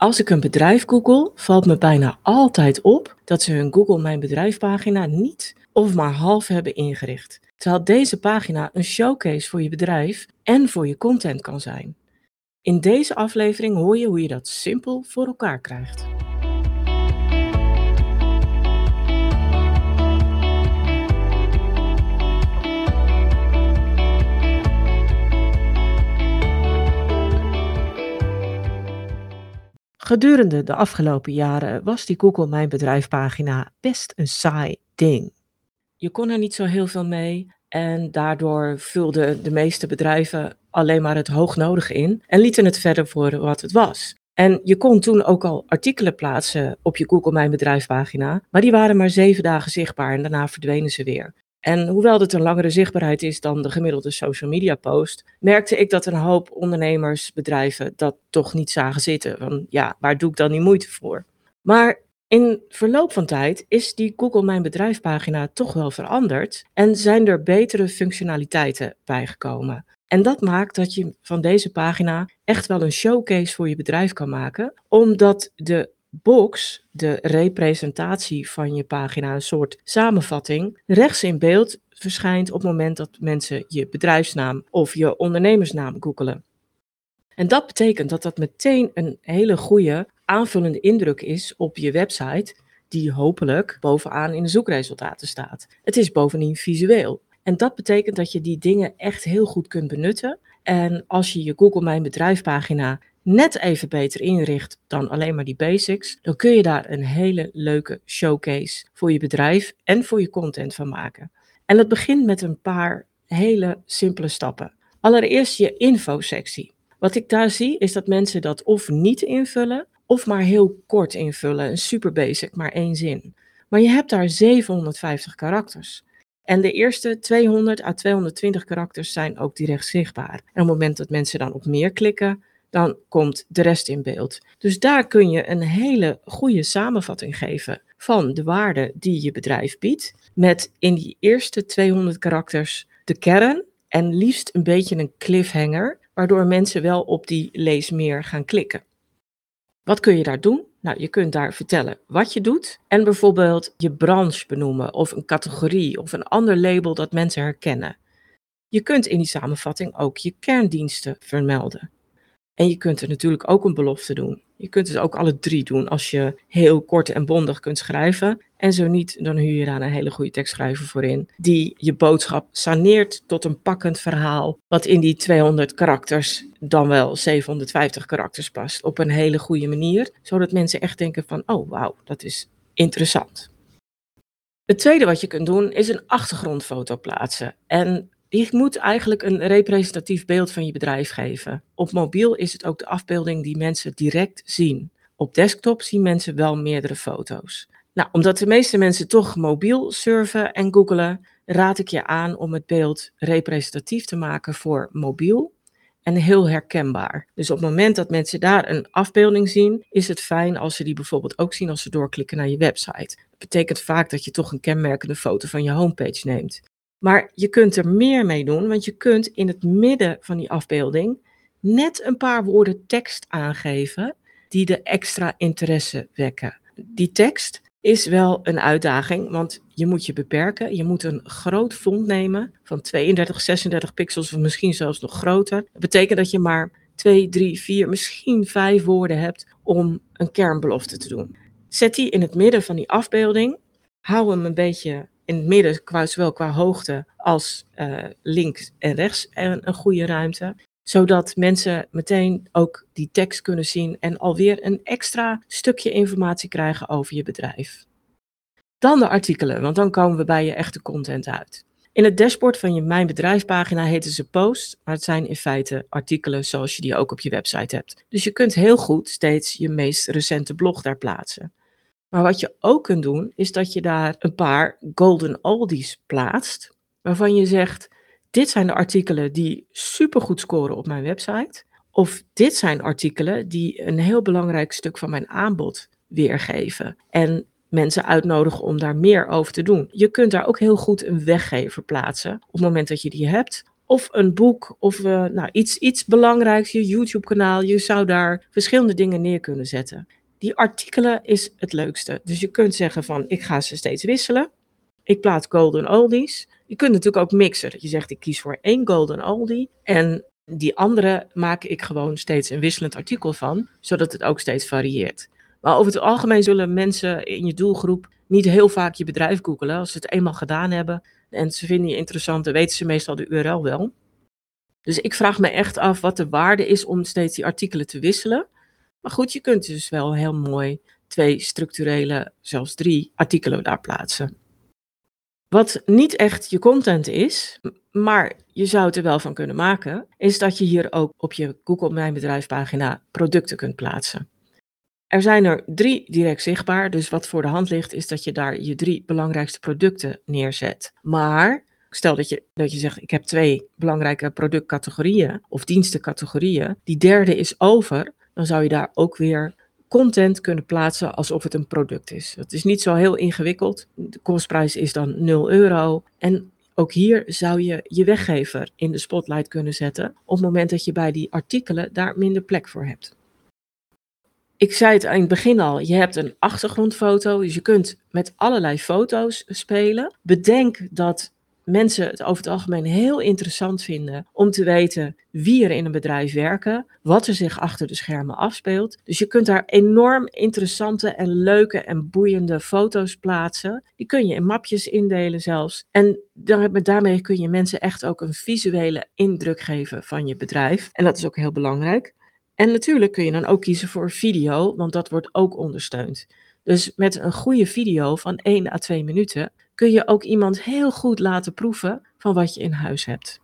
Als ik een bedrijf google, valt me bijna altijd op dat ze hun Google Mijn Bedrijf pagina niet of maar half hebben ingericht. Terwijl deze pagina een showcase voor je bedrijf en voor je content kan zijn. In deze aflevering hoor je hoe je dat simpel voor elkaar krijgt. Gedurende de afgelopen jaren was die Google Mijn Bedrijf pagina best een saai ding. Je kon er niet zo heel veel mee en daardoor vulden de meeste bedrijven alleen maar het hoognodige in en lieten het verder voor wat het was. En je kon toen ook al artikelen plaatsen op je Google Mijn Bedrijf pagina, maar die waren maar zeven dagen zichtbaar en daarna verdwenen ze weer. En hoewel dit een langere zichtbaarheid is dan de gemiddelde social media post, merkte ik dat een hoop ondernemers, bedrijven dat toch niet zagen zitten. Van ja, waar doe ik dan die moeite voor? Maar in verloop van tijd is die Google Mijn Bedrijf pagina toch wel veranderd en zijn er betere functionaliteiten bijgekomen. En dat maakt dat je van deze pagina echt wel een showcase voor je bedrijf kan maken, omdat de box, de representatie van je pagina, een soort samenvatting, rechts in beeld verschijnt op het moment dat mensen je bedrijfsnaam of je ondernemersnaam googelen. En dat betekent dat dat meteen een hele goede aanvullende indruk is op je website, die hopelijk bovenaan in de zoekresultaten staat. Het is bovendien visueel. En dat betekent dat je die dingen echt heel goed kunt benutten. En als je je Google Mijn Bedrijf pagina net even beter inricht dan alleen maar die basics, dan kun je daar een hele leuke showcase voor je bedrijf en voor je content van maken. En dat begint met een paar hele simpele stappen. Allereerst je infosectie. Wat ik daar zie is dat mensen dat of niet invullen of maar heel kort invullen, een super basic, maar één zin. Maar je hebt daar 750 karakters. En de eerste 200 à 220 karakters zijn ook direct zichtbaar. En op het moment dat mensen dan op meer klikken, dan komt de rest in beeld. Dus daar kun je een hele goede samenvatting geven van de waarde die je bedrijf biedt. Met in die eerste 200 karakters de kern en liefst een beetje een cliffhanger, waardoor mensen wel op die lees meer gaan klikken. Wat kun je daar doen? Nou, je kunt daar vertellen wat je doet en bijvoorbeeld je branche benoemen of een categorie of een ander label dat mensen herkennen. Je kunt in die samenvatting ook je kerndiensten vermelden. En je kunt er natuurlijk ook een belofte doen. Je kunt het ook alle drie doen als je heel kort en bondig kunt schrijven. En zo niet, dan huur je daar een hele goede tekstschrijver voor in. Die je boodschap saneert tot een pakkend verhaal. Wat in die 200 karakters, dan wel 750 karakters past. Op een hele goede manier. Zodat mensen echt denken van, oh wauw, dat is interessant. Het tweede wat je kunt doen is een achtergrondfoto plaatsen. En je moet eigenlijk een representatief beeld van je bedrijf geven. Op mobiel is het ook de afbeelding die mensen direct zien. Op desktop zien mensen wel meerdere foto's. Nou, omdat de meeste mensen toch mobiel surfen en googelen, raad ik je aan om het beeld representatief te maken voor mobiel en heel herkenbaar. Dus op het moment dat mensen daar een afbeelding zien, is het fijn als ze die bijvoorbeeld ook zien als ze doorklikken naar je website. Dat betekent vaak dat je toch een kenmerkende foto van je homepage neemt. Maar je kunt er meer mee doen, want je kunt in het midden van die afbeelding net een paar woorden tekst aangeven die de extra interesse wekken. Die tekst is wel een uitdaging, want je moet je beperken. Je moet een groot font nemen van 32, 36 pixels of misschien zelfs nog groter. Dat betekent dat je maar 2, 3, 4, misschien 5 woorden hebt om een kernbelofte te doen. Zet die in het midden van die afbeelding. Hou hem een beetje in het midden, qua, zowel qua hoogte als uh, links en rechts, en een goede ruimte. Zodat mensen meteen ook die tekst kunnen zien en alweer een extra stukje informatie krijgen over je bedrijf. Dan de artikelen, want dan komen we bij je echte content uit. In het dashboard van je Mijn Bedrijf pagina heten ze posts, maar het zijn in feite artikelen zoals je die ook op je website hebt. Dus je kunt heel goed steeds je meest recente blog daar plaatsen. Maar wat je ook kunt doen, is dat je daar een paar golden oldies plaatst, waarvan je zegt, dit zijn de artikelen die supergoed scoren op mijn website. Of dit zijn artikelen die een heel belangrijk stuk van mijn aanbod weergeven. En mensen uitnodigen om daar meer over te doen. Je kunt daar ook heel goed een weggever plaatsen op het moment dat je die hebt. of een boek of uh, nou, iets, iets belangrijks, je YouTube-kanaal. Je zou daar verschillende dingen neer kunnen zetten. Die artikelen is het leukste. Dus je kunt zeggen van ik ga ze steeds wisselen. Ik plaats golden oldies. Je kunt natuurlijk ook mixen. Dat je zegt ik kies voor één golden oldie en die andere maak ik gewoon steeds een wisselend artikel van, zodat het ook steeds varieert. Maar over het algemeen zullen mensen in je doelgroep niet heel vaak je bedrijf googelen. Als ze het eenmaal gedaan hebben en ze vinden je interessant, dan weten ze meestal de URL wel. Dus ik vraag me echt af wat de waarde is om steeds die artikelen te wisselen. Maar goed, je kunt dus wel heel mooi twee structurele, zelfs drie artikelen daar plaatsen. Wat niet echt je content is, maar je zou het er wel van kunnen maken, is dat je hier ook op je Google Mijn Bedrijf pagina producten kunt plaatsen. Er zijn er drie direct zichtbaar, dus wat voor de hand ligt is dat je daar je drie belangrijkste producten neerzet. Maar stel dat je, dat je zegt, ik heb twee belangrijke productcategorieën of dienstencategorieën, die derde is over, dan zou je daar ook weer content kunnen plaatsen alsof het een product is. Dat is niet zo heel ingewikkeld. De kostprijs is dan 0 euro. En ook hier zou je je weggever in de spotlight kunnen zetten op het moment dat je bij die artikelen daar minder plek voor hebt. Ik zei het aan het begin al, je hebt een achtergrondfoto, dus je kunt met allerlei foto's spelen. Bedenk dat mensen het over het algemeen heel interessant vinden om te weten wie er in een bedrijf werken, wat er zich achter de schermen afspeelt. Dus je kunt daar enorm interessante en leuke en boeiende foto's plaatsen. Die kun je in mapjes indelen zelfs. En daarmee kun je mensen echt ook een visuele indruk geven van je bedrijf. En dat is ook heel belangrijk. En natuurlijk kun je dan ook kiezen voor video, want dat wordt ook ondersteund. Dus met een goede video van 1 à 2 minuten kun je ook iemand heel goed laten proeven van wat je in huis hebt.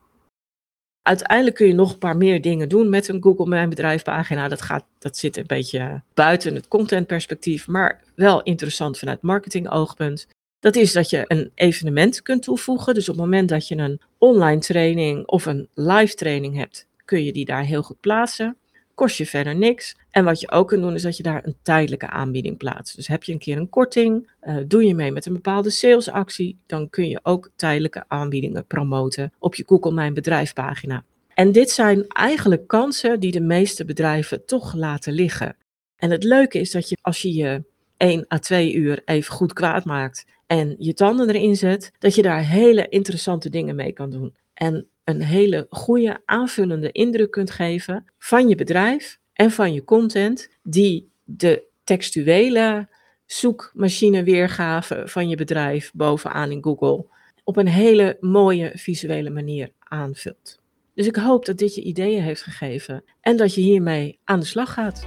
Uiteindelijk kun je nog een paar meer dingen doen met een Google Mijn Bedrijf pagina. Dat, gaat, dat zit een beetje buiten het contentperspectief, maar wel interessant vanuit marketingoogpunt. Dat is dat je een evenement kunt toevoegen. Dus op het moment dat je een online training of een live training hebt, kun je die daar heel goed plaatsen kost je verder niks. En wat je ook kunt doen, is dat je daar een tijdelijke aanbieding plaatst. Dus heb je een keer een korting, uh, doe je mee met een bepaalde salesactie, dan kun je ook tijdelijke aanbiedingen promoten op je Google Mijn Bedrijf pagina. En dit zijn eigenlijk kansen die de meeste bedrijven toch laten liggen. En het leuke is dat je als je je 1 à 2 uur even goed kwaad maakt en je tanden erin zet, dat je daar hele interessante dingen mee kan doen. En een hele goede aanvullende indruk kunt geven van je bedrijf en van je content, die de textuele zoekmachine weergave van je bedrijf bovenaan in Google op een hele mooie visuele manier aanvult. Dus ik hoop dat dit je ideeën heeft gegeven en dat je hiermee aan de slag gaat.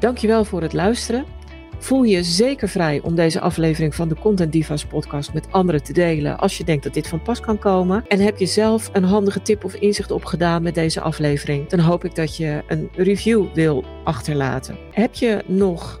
Dankjewel voor het luisteren. Voel je zeker vrij om deze aflevering van de Content Divas podcast met anderen te delen als je denkt dat dit van pas kan komen. En heb je zelf een handige tip of inzicht opgedaan met deze aflevering, dan hoop ik dat je een review wil achterlaten. Heb je nog